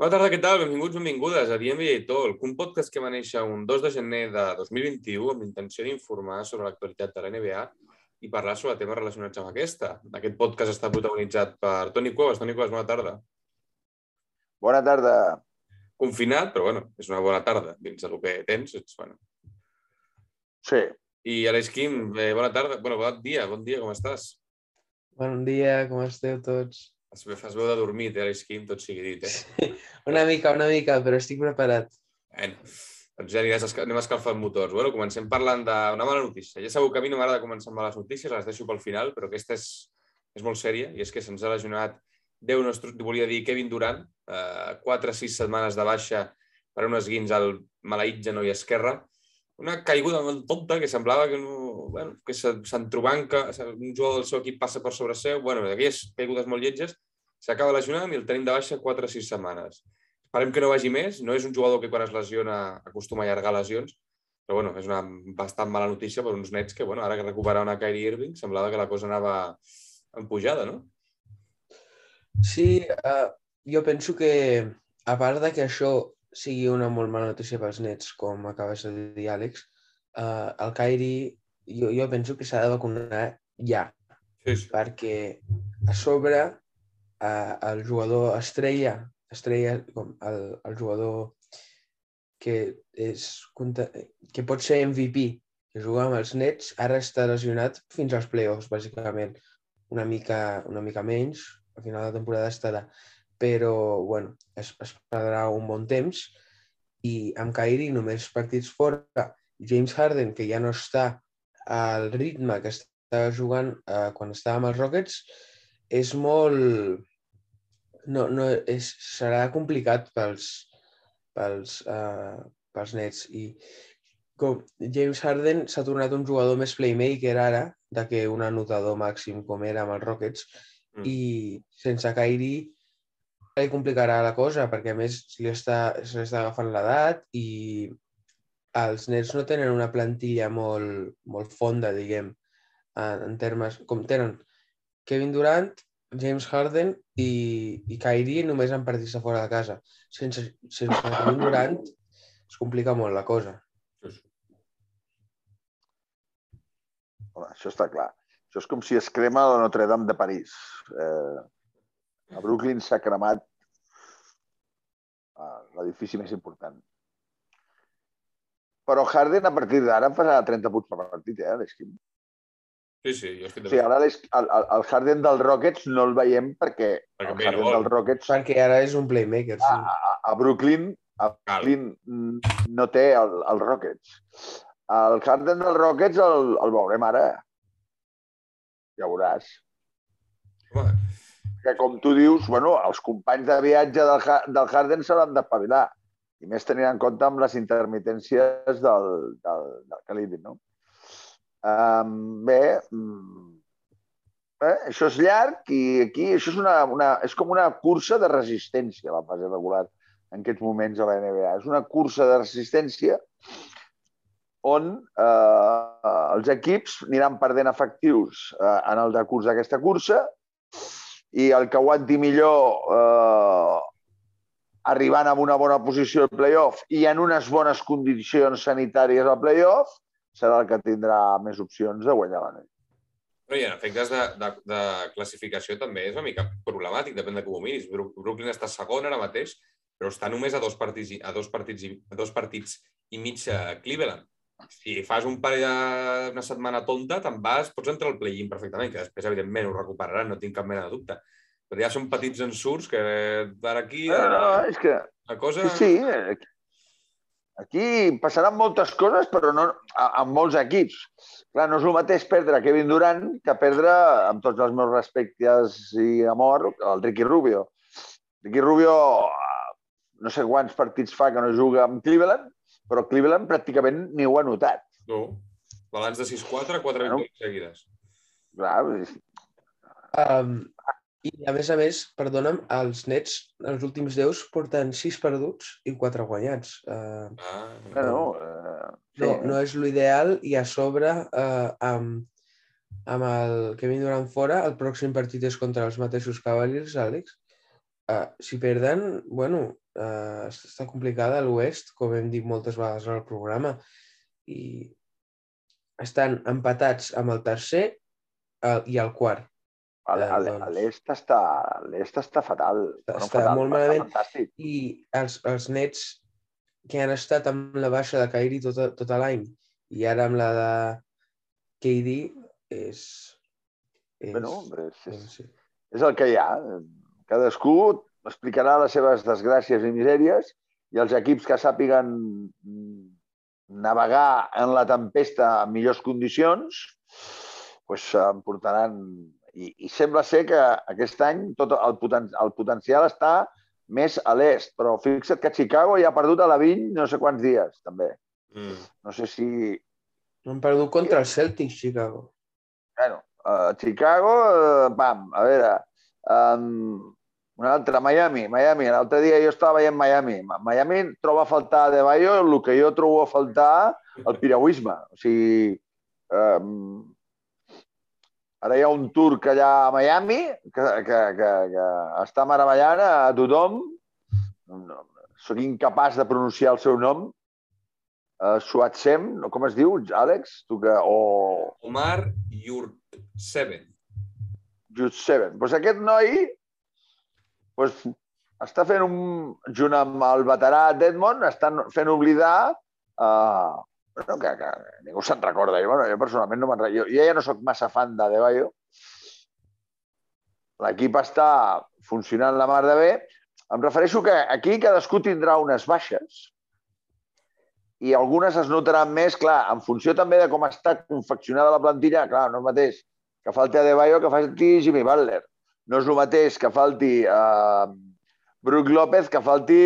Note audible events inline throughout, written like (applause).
Bona tarda, què tal? Benvinguts, benvingudes a Diem Editor, un podcast que va néixer un 2 de gener de 2021 amb l'intenció d'informar sobre l'actualitat de la NBA i parlar sobre temes relacionats amb aquesta. Aquest podcast està protagonitzat per Toni Cuevas. Toni Cuevas, bona tarda. Bona tarda. Confinat, però bueno, és una bona tarda dins del que tens. Ets, bueno. Sí. I Aleix Quim, eh, bona tarda. Bueno, bon dia, bon dia, com estàs? Bon dia, com esteu tots? Es fas veu de dormir, eh, Aleix Quim, tot sigui dit, eh? Una mica, una mica, però estic preparat. Bueno, doncs ja aniràs, anem escalfant motors. Bueno, comencem parlant d'una mala notícia. Ja sabeu que a mi no m'agrada començar amb males notícies, les deixo pel final, però aquesta és, és molt sèria i és que se'ns ha lesionat Déu nostre, volia dir Kevin Durant, eh, 4 o 6 setmanes de baixa per un esguins al maleït genoll esquerre. Una caiguda molt tonta que semblava que, no, bueno, que se- s'entrobanca, un jugador del seu equip passa per sobre seu, bueno, d'aquelles caigudes molt lletges, s'acaba lesionant i el tenim de baixa 4 o 6 setmanes. Esperem que no vagi més. No és un jugador que quan es lesiona acostuma a allargar lesions, però bueno, és una bastant mala notícia per uns nets que, bueno, ara que recuperar una Kyrie Irving, semblava que la cosa anava en pujada, no? Sí, uh, jo penso que, a part de que això sigui una molt mala notícia pels nets, com acabes de dir, Àlex, uh, el Kairi, jo, jo penso que s'ha de vacunar ja, Sí, sí. perquè a sobre uh, el jugador estrella, estrella com el, el jugador que, és, que pot ser MVP, que juga amb els nets, ara està lesionat fins als playoffs, bàsicament. Una mica, una mica menys, al final de la temporada estarà. Però, bueno, es, es perdrà un bon temps i amb Kyrie només partits fora. James Harden, que ja no està al ritme que estava jugant eh, quan estava amb els Rockets, és molt... No, no, és, serà complicat pels, pels, uh, pels nets. I com James Harden s'ha tornat un jugador més playmaker ara, de que un anotador màxim com era amb els Rockets, Mm. mm. i sense Kyrie li complicarà la cosa, perquè a més se li està, se li està agafant l'edat i els Nets no tenen una plantilla molt, molt fonda, diguem, en, en termes... Com tenen Kevin Durant, James Harden i, i Kyrie només en partits de fora de casa. Sense, sense Kevin Durant es complica molt la cosa. Home, això està clar. Això és com si es crema la Notre Dame de París. Eh, a Brooklyn s'ha cremat eh, l'edifici més important. Però Harden, a partir d'ara, farà 30 punts per partit, eh, l'esquim. Sí, sí, jo estic sigui, d'acord. ara el, el, el Harden dels Rockets no el veiem perquè Perquè el Harden vol. dels Rockets a, Perquè ara és un playmaker, sí. a, a Brooklyn, a. Brooklyn no té el, el Rockets. El Harden dels Rockets el, el veurem ara. Ja veuràs. Home, que com tu dius, bueno, els companys de viatge del, del Harden s'hauran d'espavilar. I més tenint en compte amb les intermitències del, del, del Calidi, no? Um, bé, mm, eh, això és llarg i aquí això és, una, una, és com una cursa de resistència, la fase regular, en aquests moments a la NBA. És una cursa de resistència on eh, els equips aniran perdent efectius eh, en el decurs d'aquesta cursa i el que aguanti millor eh, arribant a una bona posició al playoff i en unes bones condicions sanitàries al playoff, serà el que tindrà més opcions de guanyar l'anell. Però i en efectes de, de, de classificació també és una mica problemàtic, depèn de com ho miris. Brooklyn està segon ara mateix, però està només a dos partits, a dos partits, a dos partits i mig a Cleveland. Si fas un parell de, una setmana tonta, te'n vas, pots entrar al play-in perfectament, que després, evidentment, ho recuperaran, no tinc cap mena de dubte. Però ja són petits ensurts que per aquí No, no, és que la cosa... sí, sí, aquí, aquí passaran moltes coses, però no amb molts equips. Clar, no és el mateix perdre Kevin Durant que perdre, amb tots els meus respectes i amor, el Ricky Rubio. Ricky Rubio eh, no sé quants partits fa que no juga amb Cleveland, però Cleveland pràcticament ni ho ha notat. No. Balanç de 6-4, 4 Bueno. victòries seguides. Clar, és- Um, I a més a més, perdona'm, els nets, els últims 10 porten 6 perduts i 4 guanyats. Uh, Ah, bueno, eh, sí. no, no és l'ideal i a sobre, uh, amb, amb el Kevin Durant fora, el pròxim partit és contra els mateixos Cavaliers, Àlex. Uh, si perden, bueno, uh, està complicada a l'oest, com hem dit moltes vegades al programa, i estan empatats amb el tercer uh, i el quart. Doncs. l'est està, a l'est està fatal. Està- Bueno, està fatal, molt està malament. Fantàstic. I els, els nets que han estat amb la baixa de Kairi tot, tot l'any i ara amb la de KD és... és Bueno, és, és, sí. és el que hi ha. Cadascú explicarà les seves desgràcies i misèries i els equips que sàpiguen navegar en la tempesta en millors condicions pues, en portaran... I, I sembla ser que aquest any tot el, poten el potencial està més a l'est, però fixa't que Chicago ja ha perdut a la 20 no sé quants dies, també. Mm. No sé si... Han perdut contra els Celtics, Chicago. Bueno, uh, Chicago, uh, pam, a veure, um, un altre, Miami, Miami. L'altre dia jo estava veient Miami. Miami troba a faltar De Bayo el que jo trobo a faltar el piragüisme. O sigui, um, ara hi ha un turc allà a Miami que, que, que, que està meravellant a tothom. No, soc incapaç de pronunciar el seu nom. Uh, Suatsem, no, com es diu, Àlex? Tu que, o, Omar Yurt Seven. Just Seven. Pues aquest noi pues, està fent un, junt amb el veterà d'Edmond, estan fent oblidar uh, bueno, que, que ningú se'n recorda. Jo, bueno, jo personalment no me'n. Jo, jo ja no sóc massa fan de De Bayo. L'equip està funcionant la mar de bé. Em refereixo que aquí cadascú tindrà unes baixes i algunes es notaran més, clar, en funció també de com està confeccionada la plantilla, clar, no és mateix que falti Adebayo que falti Jimmy Butler. No és el mateix que falti uh, Brook López que falti,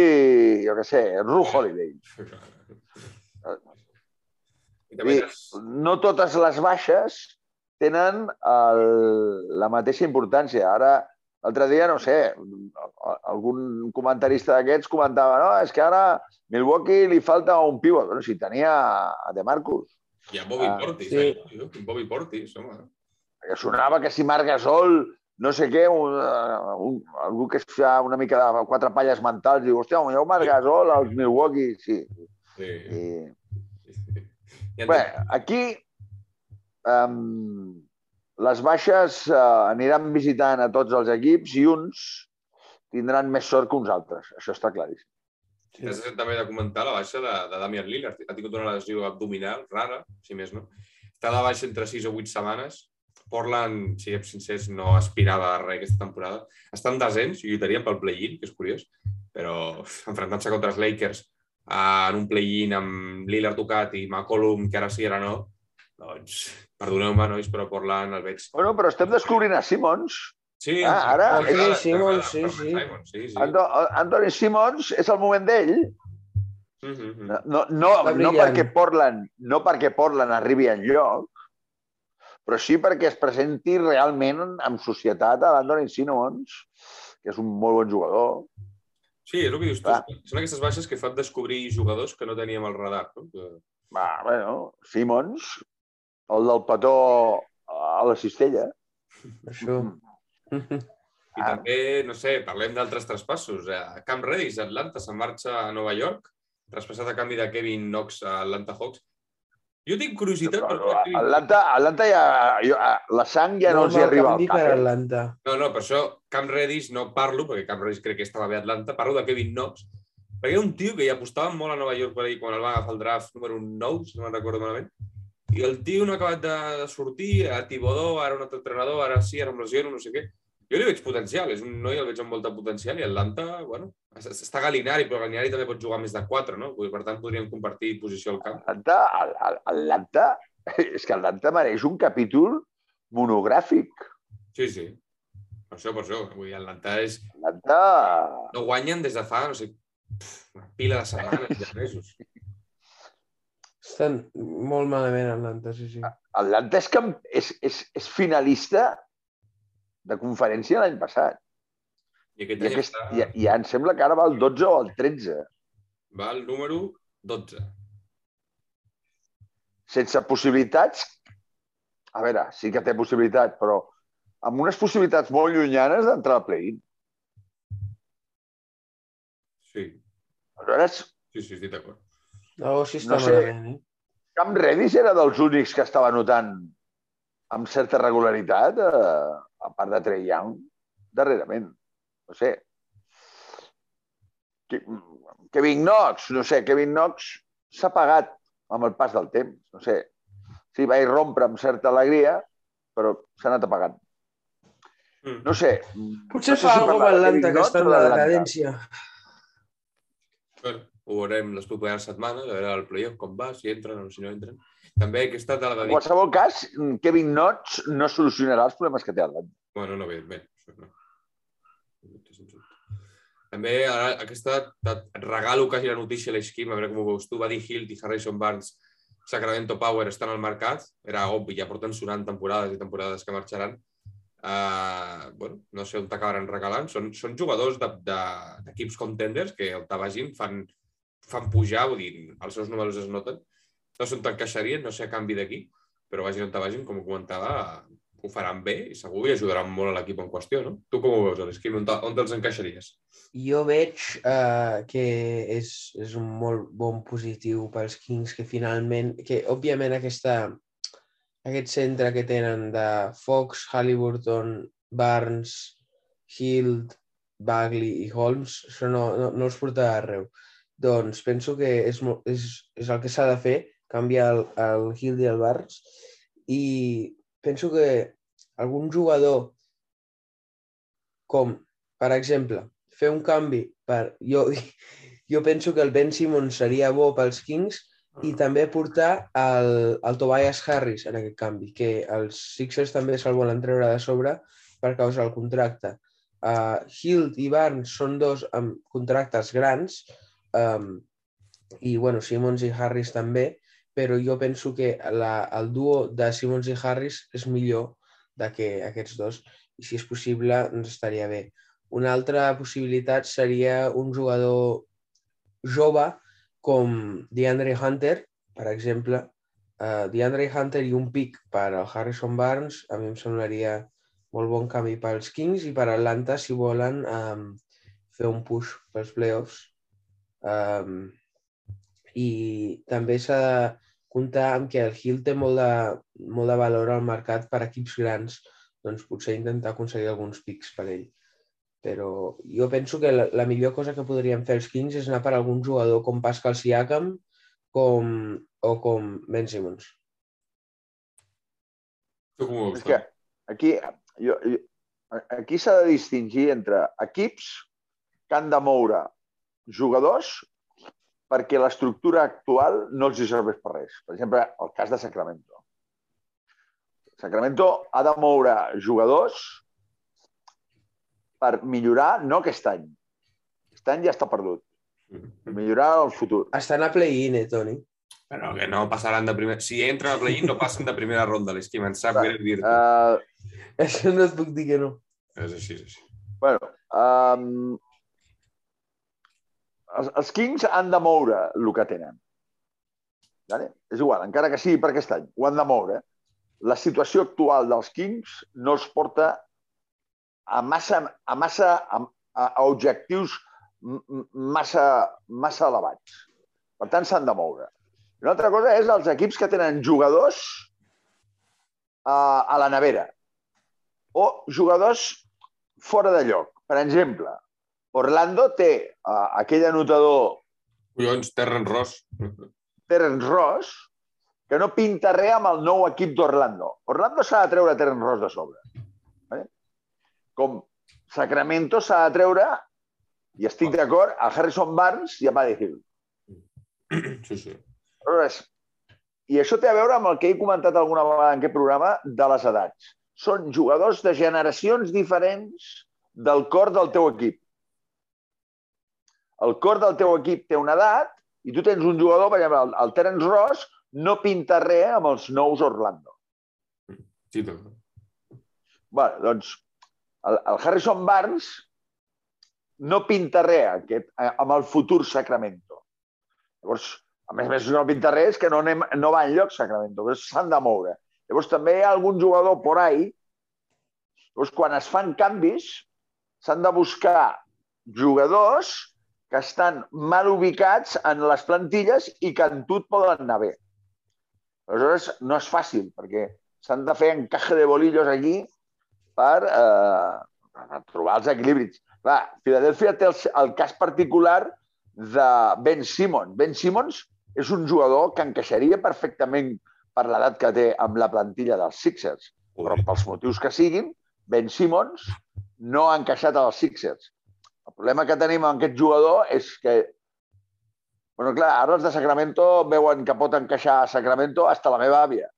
jo què sé, Ru Holiday. I. No totes les baixes tenen el, la mateixa importància. Ara, l'altre dia, no sé, algun comentarista d'aquests comentava no, és que ara Milwaukee li falta un pivot. Bueno, si tenia a De Marcus. Hi ha Bobby Ah, Portis, sí. eh? Bobby Portis, home. que sonava que si Marc Gasol, no sé què, un, uh, un, algú que fa una mica de quatre palles mentals, diu, hòstia, jo Marc Gasol, als Milwaukee, sí. Sí. I, sí, sí. Bé, aquí um, les baixes uh, aniran visitant a tots els equips i uns tindran més sort que uns altres. Això està claríssim. Has de també de comentar la baixa de, de Damian Lillard. Ha tingut una lesió abdominal rara, si més no. Està de baixa entre 6 o 8 setmanes. Portland, siguem sincers, no aspirava a res aquesta temporada. Estan desens i lluitarien pel play-in, que és curiós, però enfrontant-se contra els Lakers eh, en un play-in amb Lillard tocat i McCollum, que ara sí, ara no, doncs, perdoneu-me, nois, però Portland el veig... Bueno, però estem descobrint a Simmons. Sí, Ah, ara- Sí, m'agrada, Simmons, sí, sí. Simons, sí, sí. Anto Anthony Simmons és el moment d'ell. Mhm, mhm. No, no, no, no, perquè Portland, no perquè Portland arribi en lloc, però sí perquè es presenti realment amb societat a l'Anthony Simmons, que és un molt bon jugador. Sí, és el que dius tu. Són aquestes baixes que fan descobrir jugadors que no teníem al radar. No? Que... Va, bueno, Simmons, el del petó a la cistella. Això. I Ah. també, no sé, parlem d'altres traspassos. Eh, Cam Reddish, Atlanta, se'n marxa a Nova York, traspassat a canvi de Kevin Knox a Atlanta Hawks. Jo tinc curiositat per Kevin Knox. Atlanta, Atlanta ja, jo, la sang ja no, els hi arriba al cap. per Eh? Atlanta. No, no, per això Cam Reddish no parlo, perquè Cam Reddish crec que estava bé a Atlanta, parlo de Kevin Knox, perquè era un tio que hi apostava molt a Nova York per ahir quan el va agafar el draft número 9, si no me'n recordo malament, i el tio no ha acabat de, de sortir, a Tibodó, ara un altre entrenador, ara sí, ara em lesiono, no sé què. Jo li veig potencial, és un noi, el veig amb molta potencial, i Atlanta, bueno, està Galinari, però Galinari també pot jugar més de 4, no? Per tant, podrien compartir posició al camp. Atlanta, Atlanta, (laughs) és que Atlanta mereix un capítol monogràfic. Sí, sí. Per això, per això. Vull dir, Atlanta és... Atlanta, No guanyen des de fa, no sé, una pila de setmanes, de mesos. Estan molt malament Atlanta, sí, sí. Atlanta és, camp... és, és, és finalista de conferència l'any passat. I aquest I, any aquest, està... i, I em sembla que ara va el 12 o el 13. va al número 12. Sense possibilitats... A veure, sí que té possibilitat, però amb unes possibilitats molt llunyanes d'entrar al play-in. Sí, Aleshores, sí, sí, estic d'acord. No, si està No sé. malament, eh? Cam Redis era dels únics que estava notant amb certa regularitat, eh, a part de Trey Young, darrerament. No sé. Ke- Kevin Knox, no sé, Kevin Knox s'ha pagat amb el pas del temps, no sé. Sí, va irrompre amb certa alegria, però s'ha anat apagant. Mm. No sé. Potser no sé fa si alguna cosa de Atlanta, Kevin que està en la decadència. Bueno, ho veurem les properes setmanes, a veure el playoff com va, si entren o si no entren. També aquesta de la En qualsevol cas, Kevin Knox no solucionarà els problemes que té Atlanta. Bueno, no, evidentment. Això no. També ara, aquesta et regalo quasi la notícia a l'Esquim, a veure com ho veus tu. Va dir Hilt i Harrison Barnes, Sacramento Power estan al mercat. Era obvi, ja porten sonant temporades i temporades que marxaran. Uh, bueno, no sé on t'acabaran regalant. Són, són jugadors d'equips de, d'equips contenders que on te vagin fan, fan pujar, vull dir, els seus números es noten. No sé on t'encaixarien, no sé a canvi d'aquí, però vagin on vagin, com comentava, ho faran bé i segur i ajudaran molt a l'equip en qüestió, no? Tu com ho veus, l'Esquim? On, te- on te'ls encaixaries? Jo veig uh, que és, és un molt bon positiu pels Kings que finalment, que òbviament aquesta, aquest centre que tenen de Fox, Halliburton, Barnes, Hild, Bagley i Holmes, això no, no, no els portarà arreu. Doncs penso que és, és, és el que s'ha de fer, canviar el, el Hild i el Barnes, i penso que algun jugador com, per exemple, fer un canvi per... Jo, (laughs) jo penso que el Ben Simmons seria bo pels Kings i també portar el, el Tobias Harris en aquest canvi, que els Sixers també se'l volen treure de sobre per causa del contracte. Uh, Hilt i Barnes són dos amb contractes grans um, i bueno, Simmons i Harris també, però jo penso que la, el duo de Simmons i Harris és millor de que aquests dos i si és possible ens estaria bé. Una altra possibilitat seria un jugador jove com DeAndre Hunter, per exemple. Uh, DeAndre Hunter i un pick per al Harrison Barnes a mi em semblaria molt bon canvi pels Kings i per Atlanta si volen um, fer un push pels playoffs. Um, I també s'ha de comptar amb que el Hill té molt de, molt de valor al mercat per equips grans, doncs potser intentar aconseguir alguns pics per ell. Però jo penso que la, la millor cosa que podrien fer els Kings és anar per algun jugador com Pascal Siakam com, o com Ben Simmons. Tu com ho veus? És que aquí, jo, jo, aquí s'ha de distingir entre equips que han de moure jugadors perquè l'estructura actual no els hi serveix per res. Per exemple, el cas de Sacramento. Sacramento ha de moure jugadors per millorar, no aquest any. Aquest any ja està perdut. Millorar el futur. Estan a play-in, eh, Toni? Però que no passaran de primer... Si entren a play-in, no passen de primera ronda, l'Esquim. Em sap greu dir-t'ho. Uh, Això no et puc dir que no. És així, és així. Bueno, um, els, els Kings han de moure el que tenen. Vale? És igual, encara que sigui per aquest any, ho han de moure. La situació actual dels Kings no els porta a massa, a, massa, a, a, a objectius massa, massa elevats. Per tant, s'han de moure. Una altra cosa és els equips que tenen jugadors a, a la nevera o jugadors fora de lloc. Per exemple, Orlando té uh, aquell anotador Collons, Terren Ross. Terence Ross que no pinta res amb el nou equip d'Orlando. Orlando s'ha de treure Terence Ross de sobre. Com Sacramento s'ha de treure, i estic d'acord, a Harrison Barnes i a Buddy Hill. Sí, sí. Aleshores, I això té a veure amb el que he comentat alguna vegada en aquest programa de les edats. Són jugadors de generacions diferents del cor del teu equip. El cor del teu equip té una edat i tu tens un jugador, per exemple, el, el Terence Ross, no pinta res amb els nous Orlando. Sí, tu. Bé, doncs, el, el Harrison Barnes no pinta res aquest, eh, amb el futur Sacramento. Llavors, a més a més, no pinta res que no, anem, no va enlloc Sacramento, s'han de moure. Llavors, també hi ha algun jugador por ahí. Llavors, quan es fan canvis, s'han de buscar jugadors que estan mal ubicats en les plantilles i que en tu et poden anar bé. Aleshores, no és fàcil, perquè s'han de fer encaje de bolillos allí per, eh, per trobar els equilibris. Clar, Filadèlfia té el, el cas particular de Ben Simmons. Ben Simmons és un jugador que encaixaria perfectament per l'edat que té amb la plantilla dels Sixers. Però pels motius que siguin, Ben Simmons no ha encaixat als Sixers. El problema que tenim amb aquest jugador és que Bueno, clar, ara els de Sacramento veuen que pot encaixar a Sacramento hasta la meva àvia.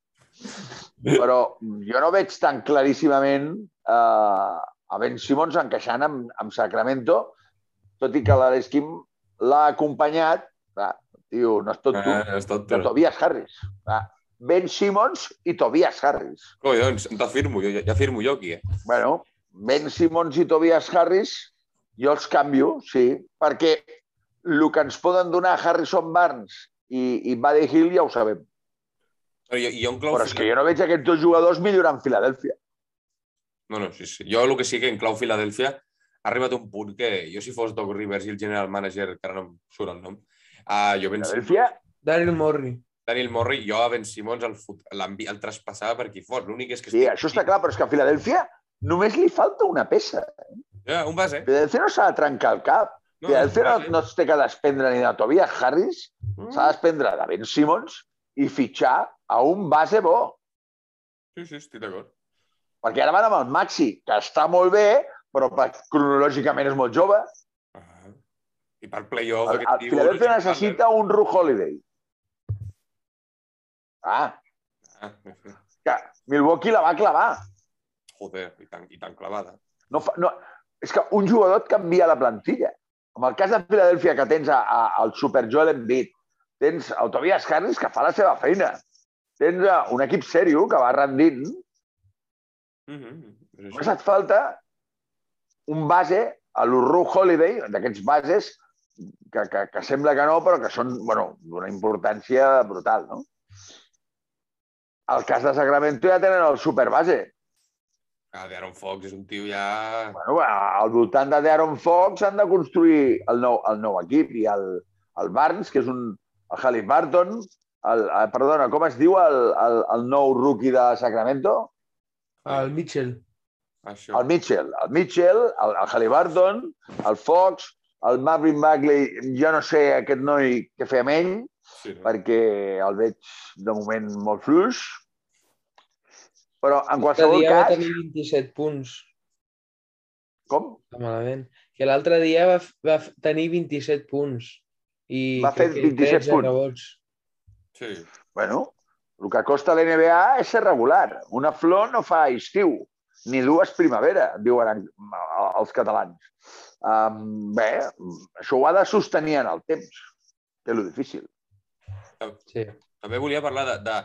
Però jo no veig tan claríssimament eh, a Ben Simmons encaixant amb, amb Sacramento, tot i que l'Aresquim l'ha acompanyat, clar, tio, no és tot tu, Eh, és tot de Tobias Harris. Clar, Ben Simmons i Tobias Harris. Collons, t'afirmo, jo, ja firmo jo aquí, eh? Bueno, Ben Simmons i Tobias Harris, jo els canvio, sí, perquè el que ens poden donar Harrison Barnes i, i Buddy Hill ja ho sabem. Però jo, jo Però és que jo no veig aquests dos jugadors millorant Filadèlfia. No, no, sí, sí. Jo el que sí que en clau Filadèlfia ha arribat un punt que jo si fos Doc Rivers i el general manager, que ara no em surt el nom, uh, jo Ben Filadèlfia, Daryl Morey. Daniel Morri, jo a Ben Simmons el, fot- l'envi- el traspassava per qui fos. L'únic és que... sí, això està clar, però és que a Filadèlfia només li falta una peça. Ja, un base. Filadèlfia no s'ha de trencar el cap. No, Filadèlfia no, base. no es té que desprendre ni de Tobias Harris, Mm, s'ha de desprendre de Ben Simmons i fitxar a un base bo. Sí, sí, estic d'acord. Perquè ara van amb el Maxi, que està molt bé, però per, cronològicament és molt jove. Ah. I per playoff... El, el Philadelphia necessita un Ru Holiday. Ah. Ah, que Milwaukee la va clavar. joder, i tan, i tan clavada. No fa, no, és que un jugador et canvia la plantilla. En el cas de Filadèlfia, que tens a, a, el Super Joel Embiid, tens el Tobias Harris, que fa la seva feina. Tens un equip sèrio que va rendint. Mm -hmm. Només et falta un base, a l'Urru Holiday, d'aquests bases que, que, que sembla que no, però que són bueno, d'una importància brutal. No? El cas de Sacramento ja tenen el superbase. Ah, d'Aaron Fox és un tio ja... Bueno, al voltant de De'Aaron Fox han de construir el nou, el nou equip i el, el Barnes, que és un el Halliburton, el, el, perdona, com es diu el, el, el nou rookie de Sacramento? El Mitchell. Això. El Mitchell. El Mitchell, el, el Halliburton, el Fox, el Marvin Bagley, jo no sé aquest noi què fer amb ell, Sí, no? perquè el veig de moment molt fluix. Però en qualsevol dia va cas... tenir 27 punts. Com? Està malament. Que l'altre dia va, va tenir 27 punts. I Va fer crec que 27 13 punts. Rebots. Sí. Bueno, el que costa l'NBA és ser regular. Una flor no fa estiu, ni dues primavera, diuen en- els catalans. Um, bé, això ho ha de sostenir en el temps, que és lo difícil. Sí. També volia parlar de, de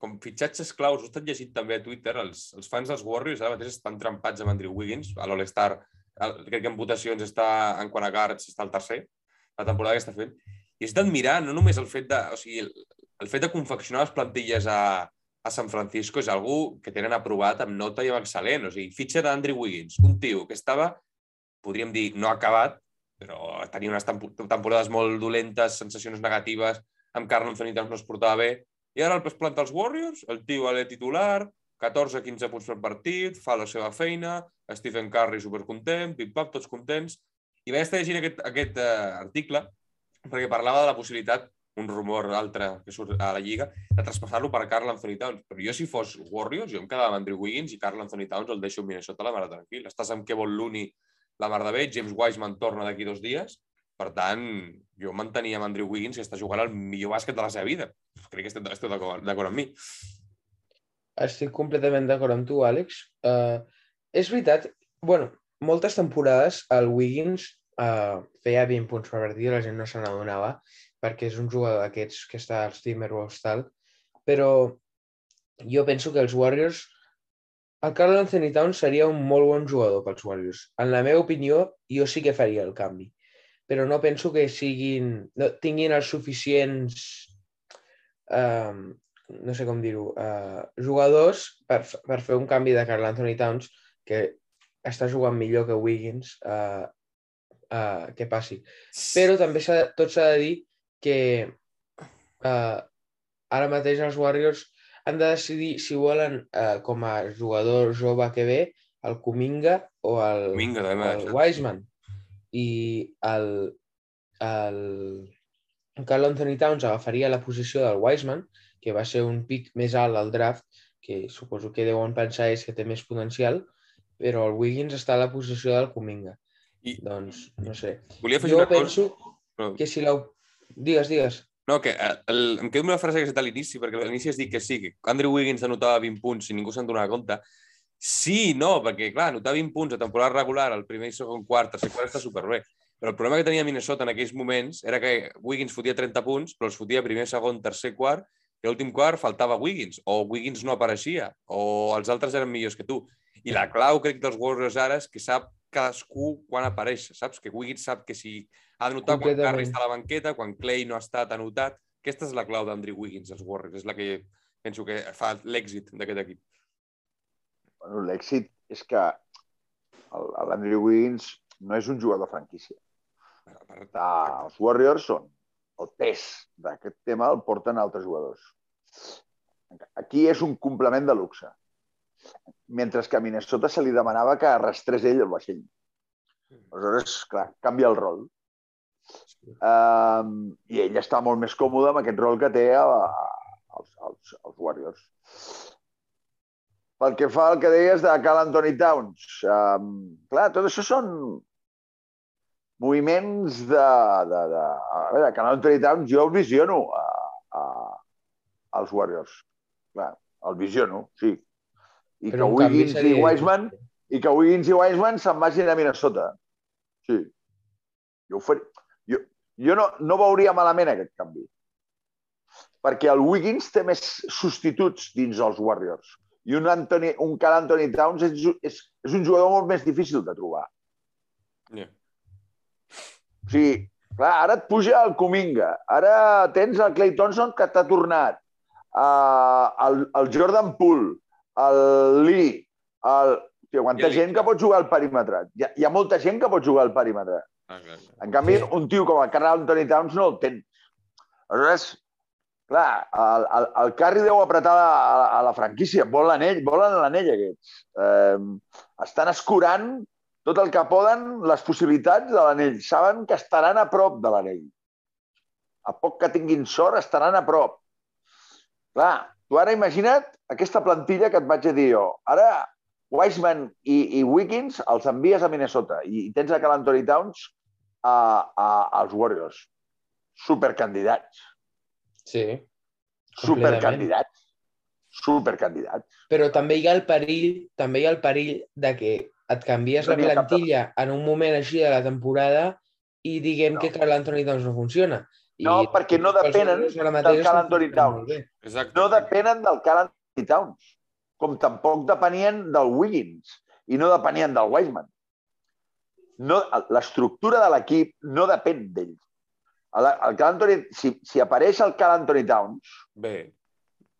com fitxatges claus. Ho he estat llegint també a Twitter. Els, els fans dels Warriors ara mateix estan trempats amb Andrew Wiggins, a l'All-Star. Crec que en votacions està, en quant a guards, està el tercer, la temporada que està fent. I és d'admirar no només el fet de, o sigui, el, el fet de confeccionar les plantilles a, a San Francisco és algú que tenen aprovat amb nota i amb excel·lent. O sigui, fitxa d'Andrew Wiggins, un tio que estava, podríem dir, no acabat, però tenia unes tempo- temporades molt dolentes, sensacions negatives, amb Carl Anthony no es portava bé, i ara el pes planta els Warriors, el tio a titular, 14-15 punts per partit, fa la seva feina, Stephen Curry supercontent, pip-pap, tots contents. I vaig estar llegint aquest, aquest uh, article perquè parlava de la possibilitat, un rumor altre que surt a la Lliga, de traspassar-lo per Carl Anthony Towns. Però jo, si fos Warriors, jo em quedava amb Andrew Wiggins i Carl Anthony Towns el deixo a Minnesota la mare tranquil. Estàs amb Kevon Looney la mar de bé, James Wiseman torna d'aquí dos dies, per tant, jo mantenia amb Andrew Wiggins que està jugant el millor bàsquet de la seva vida. Crec que esteu, d'acord amb mi. Estic completament d'acord amb tu, Àlex. Uh, és veritat, bueno, moltes temporades el Wiggins uh, feia 20 punts per partit i la gent no se n'adonava perquè és un jugador d'aquests que està als Timberwolves tal, però jo penso que els Warriors el Carl Anthony Towns seria un molt bon jugador pels Warriors. En la meva opinió, jo sí que faria el canvi, però no penso que siguin, no, tinguin els suficients um, no sé com dir-ho, uh, jugadors per, per fer un canvi de Carl Anthony Towns que està jugant millor que Wiggins uh, uh, què passi. Però també tot s'ha de dir que uh, ara mateix els Warriors han de decidir si volen uh, com a jugador jove que ve el Kuminga o el, Kuminga, també el. Wiseman. I el, el Carl Anthony Towns agafaria la posició del Wiseman, que va ser un pic més alt al draft, que suposo que deuen pensar és que té més potencial, però el Wiggins està a la posició del Kuminga. I Doncs, no sé. volia afegir Jo una cosa... penso Però... que si la... Digues, digues. No, que eh, el, em quedo amb una frase que has dit a l'inici, perquè a l'inici has dit que sí, que Andrew Wiggins anotava 20 punts i ningú se'n donava compte. Sí, no, perquè, clar, anotar 20 punts a temporada regular, al primer i segon quart, tercer quart, està superbé. Però el problema que tenia Minnesota en aquells moments era que Wiggins fotia 30 punts, però els fotia primer, segon, tercer quart, i l'últim quart faltava Wiggins, o Wiggins no apareixia, o els altres eren millors que tu. I la clau, crec, dels Warriors ara és que sap cadascú quan apareix, saps? Que Wiggins sap que si ha de notar quan. Curry està a la banqueta, quan Clay no ha estat anotat. Aquesta és la clau d'Andrew Wiggins, els Warriors. És la que penso que fa l'èxit d'aquest equip. Bueno, L'èxit és que l'Andrew Wiggins no és un jugador franquícia. Per, per, Ah, els Warriors són el pes d'aquest tema el porten altres jugadors. Aquí és un complement de luxe. Mentre que a Minnesota se li demanava que arrastrés ell el vaixell. Aleshores, clar, canvia el rol. Um, I ell està molt més còmode amb aquest rol que té a, a, als, als, als Warriors. Pel que fa al que deies de Cal Anthony Towns, um, clar, tot això són moviments de... de, de... A veure, Cal Anthony Towns jo el visiono a, a, als Warriors. Clar, el visiono, sí. I Però que Wiggins i seria Wiseman i que Wiggins i Wiseman se'n vagin a Minnesota. Sí. Jo, ho faria. jo, jo no, no veuria malament aquest canvi. Perquè el Wiggins té més substituts dins els Warriors. I un, Anthony, un Carl Anthony Towns és, és, és un jugador molt més difícil de trobar. Yeah. O sigui, clar, ara et puja el Cominga, ara tens el Clay Thompson que t'ha tornat, uh, el, el Jordan Poole, el Lee, el... Tio, quanta Bjelica. gent que pot jugar al perímetre. Hi ha, hi ha molta gent que pot jugar al perímetre. Ah, clar, clar. En canvi, Sí. un tio com el Carl Anthony Towns no el tens. Aleshores, clar, el, el, el Carri deu apretar a, a, a la franquícia. Vol l'anell, volen l'anell aquests. Eh, estan escurant tot el que poden les possibilitats de l'anell. Saben que estaran a prop de l'anell. A poc que tinguin sort, estaran a prop. Clar, tu ara imagina't aquesta plantilla que et vaig dir jo. Ara, Wiseman i, i Wiggins els envies a Minnesota i, i tens a Cal Anthony Towns a, a, als Warriors. Supercandidats. Sí. Supercandidats. Supercandidats. Però també hi ha el perill, també hi ha el perill de que et canvies No la ha cap plantilla en un moment així de la temporada i diguem No. que Carl Anthony Towns no funciona. I No, perquè no depenen del molt Towns. Exacte. No depenen del Anthony Towns, com tampoc depenien del Wiggins i no depenien del Wiseman. No, L'estructura de l'equip no depèn d'ell. El, el si, si apareix el Anthony Towns, Bé,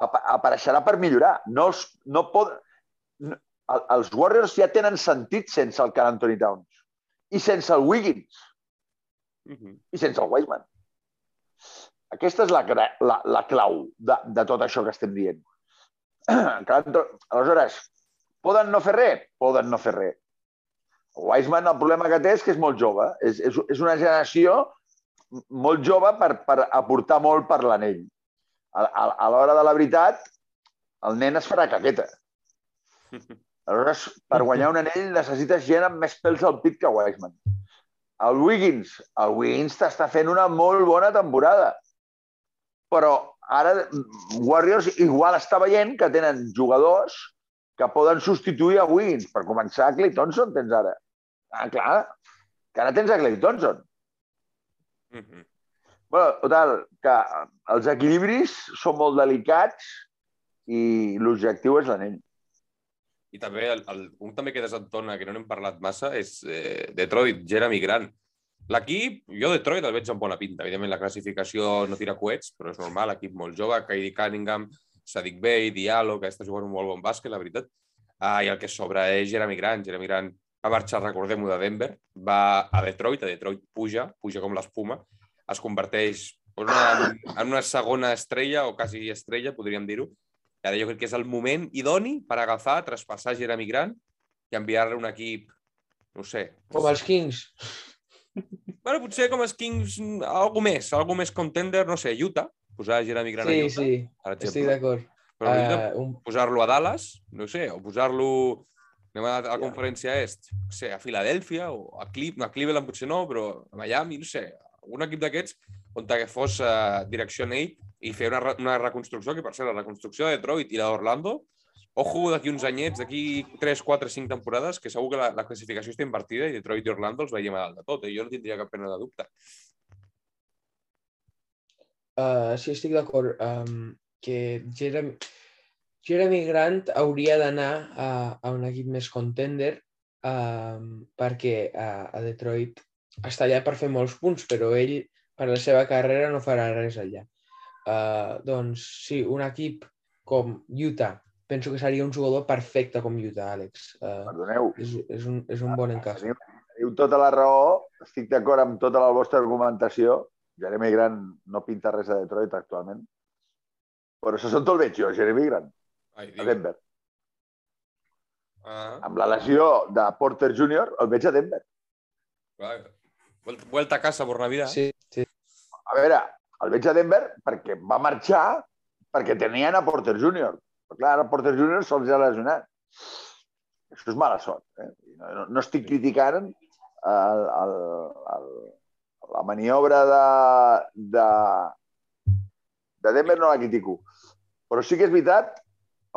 apa- apareixerà per millorar. No, els, no pot, no, el- els Warriors ja tenen sentit sense el Carl Anthony Towns i sense el Wiggins Mhm. i sense el Wiseman. Aquesta és la, la, la clau de, de tot això que estem dient. (clears throat) Aleshores, poden no fer res? Poden no fer res. Wiseman, el problema que té és que és molt jove. És, és, és una generació molt jove per, per aportar molt per l'anell. A, a, a l'hora de la veritat, el nen es farà caqueta. Aleshores, per guanyar un anell necessites gent amb més pèls al pit que Wiseman. El Wiggins, el Wiggins t'està fent una molt bona temporada. Però ara Warriors igual està veient que tenen jugadors que poden substituir a Wiggins. Per començar, a Clay Thompson tens ara. Ah, clar, que ara tens a Clay Thompson. Mhm. Bueno, total, que els equilibris són molt delicats i l'objectiu és l'anell. I també, el, el, un també que desentona, que no n'hem parlat massa, és eh, Detroit, Jeremy Grant. L'equip, jo Detroit el veig amb bona pinta. Evidentment, la classificació no tira coets, però és normal, equip molt jove, Kyrie Cunningham, Sadiq Bey, Diallo, que està jugant un molt bon bàsquet, la veritat. Ah, I el que sobra és Jeremy Grant. Jeremy Grant va marxar, recordem-ho, de Denver, va a Detroit, a Detroit puja, puja com l'espuma, es converteix en una, en una segona estrella, o quasi estrella, podríem dir-ho, i ara jo crec que és el moment idoni per agafar, traspassar Jeremy Grant i enviar-li un equip, no sé. Com els Kings. Bueno, potser com els Kings, algo més, algo més contender, no sé, Utah, posar Jeremy Grant a Sí, Utah, sí, per exemple. estic d'acord. Però Uh, un... posar-lo a Dallas, no sé, o posar-lo anem a la Ja. conferència est, no sé, a Filadèlfia o a, no, a Cleveland potser no, però a Miami, no sé, un equip d'aquests on que fos uh, direcció ell i fer una, una reconstrucció, que per cert, la reconstrucció de Detroit i la d'Orlando, ojo d'aquí uns anyets, d'aquí 3, 4, 5 temporades, que segur que la, la classificació està invertida i Detroit i Orlando els veiem a dalt de tot, eh? jo no tindria cap pena de dubte. Uh, sí, estic d'acord um, que Jeremy, Jeremy Grant hauria d'anar a, a un equip més contender um, perquè a, a Detroit està allà per fer molts punts, però ell per la seva carrera no farà res allà. Uh, doncs sí, un equip com Utah, penso que seria un jugador perfecte com Utah, Àlex. Uh, Perdoneu, és, és, un, és un bon encaix. teniu, teniu tota la raó, estic d'acord amb tota la vostra argumentació. Jeremy Grant no pinta res a Detroit actualment. Però això on el veig jo, Jeremy Grant, Ai, a Denver. ah, Amb la lesió de Porter Jr., el veig a Denver. clar. Vuelta, vuelta a casa por Navidad. Sí, sí. A veure, el veig a Denver perquè va marxar perquè tenien a Porter Jr. Però clar, ara Porter Jr. se'ls ha lesionat. Això és mala sort. Eh? No, no, estic criticant el, el, el, la maniobra de, de, de Denver, no la critico. Però sí que és veritat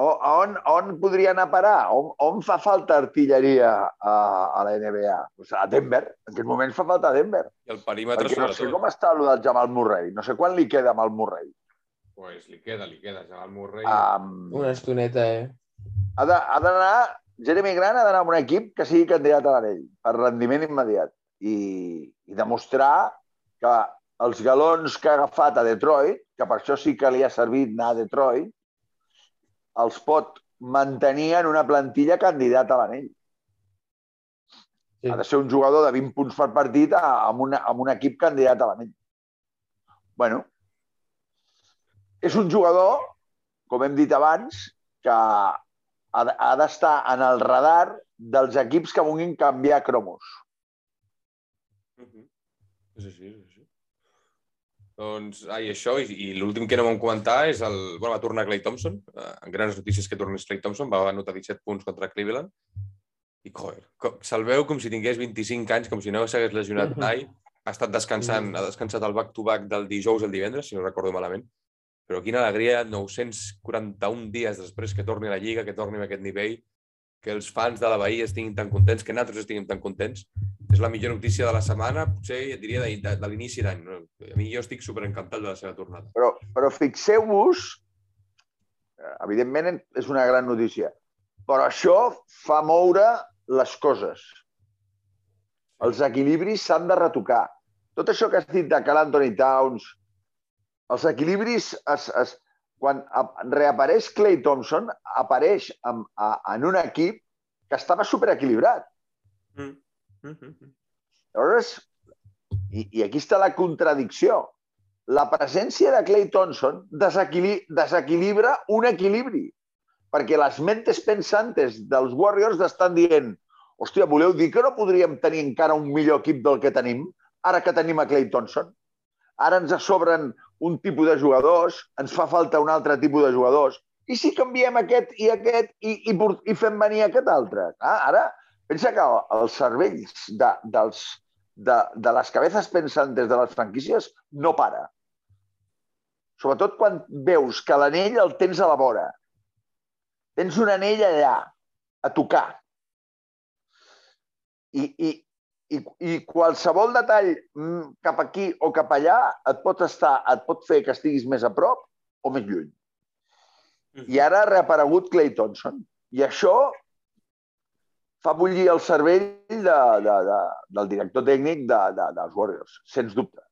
on, on podria anar a parar? On, on fa falta artilleria a, a la NBA? O sigui, a Denver. En aquest moment fa falta a Denver. I el perímetre Perquè no sé sobretot. com està el del Jamal Murray. No sé quan li queda amb el Murray. Pues li queda, li queda. Jamal Murray. Um, Una estoneta, eh? ha d'anar... Jeremy Grant ha d'anar a un equip que sigui candidat a l'anell, per rendiment immediat. I, I demostrar que els galons que ha agafat a Detroit, que per això sí que li ha servit anar a Detroit, els pot mantenir en una plantilla candidat a l'anell. Sí. Ha de ser un jugador de 20 punts per partit a- amb, una, amb un equip candidat a l'anell. bueno, és un jugador, com hem dit abans, que ha ha d'estar en el radar dels equips que vulguin canviar cromos. Mhm. És així, és així. Doncs, ai, això, i, i l'últim que no vam comentar és el... Bueno, va tornar Clay Thompson. Eh, en grans notícies que tornés Clay Thompson. Va anotar 17 punts contra Cleveland. I, joder, co- se'l veu com si tingués 25 anys, com si no s'hagués lesionat Mhm. mai. Ha estat descansant, Mhm. ha descansat el back-to-back del dijous al divendres, si no recordo malament. Però quina alegria, 941 dies després que torni a la Lliga, que torni a aquest nivell, que els fans de la Bahia estiguin tan contents, que nosaltres estiguem tan contents. És la millor notícia de la setmana, potser et diria de, de, de l'inici d'any. No? A mi jo estic superencantat de la seva tornada. Però, però fixeu-vos, evidentment és una gran notícia, però això fa moure les coses. Els equilibris s'han de retocar. Tot això que has dit de Cal Anthony Towns, els equilibris, es, es, quan reapareix Clay Thompson, apareix en, a, en un equip que estava superequilibrat. Mm. Mm -hmm. Llavors, i, i aquí està la contradicció. La presència de Clay Thompson desequili desequilibra un equilibri. Perquè les mentes pensantes dels Warriors estan dient hòstia, voleu dir que no podríem tenir encara un millor equip del que tenim ara que tenim a Clay Thompson? Ara ens sobren un tipus de jugadors, ens fa falta un altre tipus de jugadors. I si canviem aquest i aquest i, i, i fem venir aquest altre? Ah, ara, pensa que els cervells de, dels, de, de les cabezas pensantes de les franquícies no para. Sobretot quan veus que l'anell el tens a la vora. Tens un anell allà, a tocar. I, i, i, i qualsevol detall mm, cap aquí o cap allà et pot, estar, et pot fer que estiguis més a prop o més lluny. I ara ha reaparegut Clay Thompson. I això fa bullir el cervell de, de, de, del director tècnic de, de, dels Warriors, sens dubte.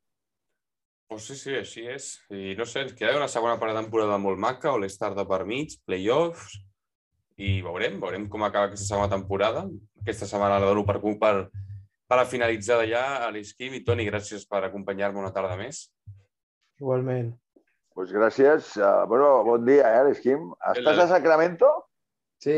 Pues sí, sí, així és. I no sé, ens queda una segona part de temporada molt maca, All-Star de per mig, playoffs... i veurem, veurem com acaba aquesta segona temporada. Aquesta setmana la dono per, per, per a finalitzar d'allà a l'Esquim. I Toni, gràcies per acompanyar-me una tarda més. Igualment. Pues gràcies. Uh, bueno, bon dia, eh, l'Esquim. Estàs a Sacramento? Sí.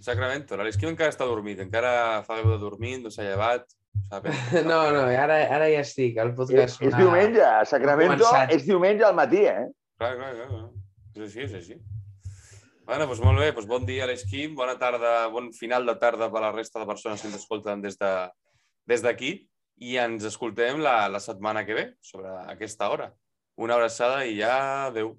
Sacramento. L'Esquim encara està dormit. Encara fa veu de dormir, no s'ha llevat. (laughs) No, no, ara, ara ja estic. El podcast és, és diumenge. A Sacramento és diumenge al matí, eh? Clar, clar, clar. És així, és així. Bueno, doncs molt bé, doncs bon dia a l'Esquim, bona tarda, bon final de tarda per a la resta de persones que ens escolten des d'aquí de, des i ens escoltem la, la setmana que ve sobre aquesta hora. Una abraçada i ja adeu.